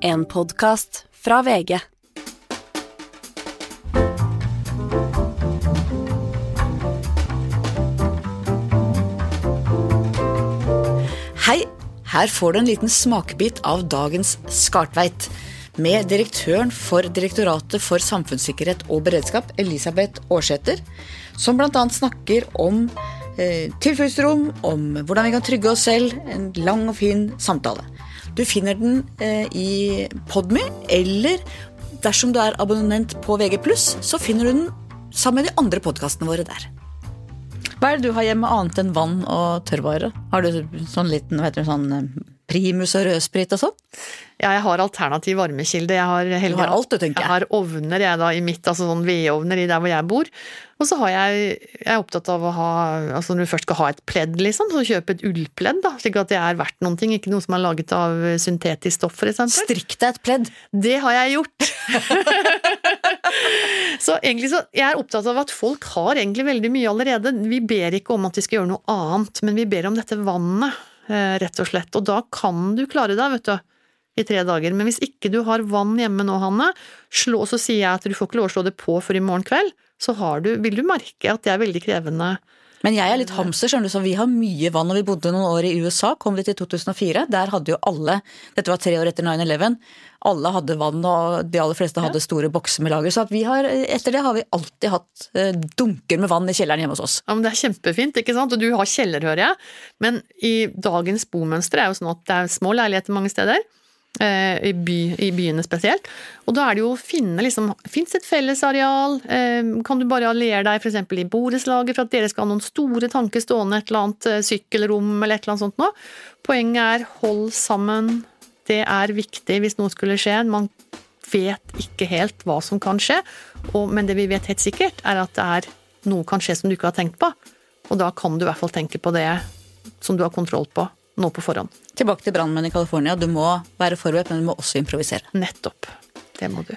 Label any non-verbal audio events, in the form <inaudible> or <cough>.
En podkast fra VG. Hei, her får du en liten smakebit av dagens Skartveit. Med direktøren for Direktoratet for samfunnssikkerhet og beredskap, Elisabeth Aarsæter, som bl.a. snakker om eh, tilfluktsrom, om hvordan vi kan trygge oss selv. En lang og fin samtale. Du finner den eh, i Podmy, eller dersom du er abonnent på VG+, så finner du den sammen med de andre podkastene våre der. Hva er det du har hjemme annet enn vann og tørrvarer? Har du sånn liten vet du, sånn eh, primus og rødsprit og sånn? Ja, jeg har alternativ varmekilde. Jeg har, Du har alt, du, tenker jeg. Jeg har ovner jeg da i mitt, altså sånn vedovner i der hvor jeg bor. Og så har jeg, jeg er opptatt av å ha, altså når du først skal ha et pledd, liksom, så kjøp et ullpledd, da, slik at det er verdt noen ting. Ikke noe som er laget av syntetisk stoff, eksempel. Strikk deg et pledd. Det har jeg gjort. <laughs> så egentlig så, jeg er opptatt av at folk har egentlig veldig mye allerede. Vi ber ikke om at de skal gjøre noe annet, men vi ber om dette vannet, rett og slett. Og da kan du klare deg, vet du. I tre dager. Men hvis ikke du har vann hjemme nå, Hanne, slå, så sier jeg at du får ikke lov å slå det på før i morgen kveld, så du, vil du merke at det er veldig krevende. Men jeg er litt hamster, skjønner du, så vi har mye vann. Og vi bodde noen år i USA, kom vi til 2004. Der hadde jo alle, dette var tre år etter 9-11, alle hadde vann, og de aller fleste hadde store bokser med lager. Så har, etter det har vi alltid hatt eh, dunker med vann i kjelleren hjemme hos oss. Ja, men Det er kjempefint, ikke sant? Og du har kjeller, hører jeg. Men i dagens bomønster er jo sånn at det er små leiligheter mange steder. Eh, I, by, I byene spesielt. Og da er det jo å finne liksom Fins et fellesareal? Eh, kan du bare alliere deg f.eks. i borettslaget for at dere skal ha noen store tanker stående, et eller annet eh, sykkelrom eller et eller annet sånt noe? Poenget er hold sammen. Det er viktig hvis noe skulle skje. Man vet ikke helt hva som kan skje, og, men det vi vet helt sikkert, er at det er noe kan skje som du ikke har tenkt på. Og da kan du i hvert fall tenke på det som du har kontroll på nå på forhånd. Tilbake til brannmenn i California. Du må være forberedt, men du må også improvisere. Nettopp. Det må du.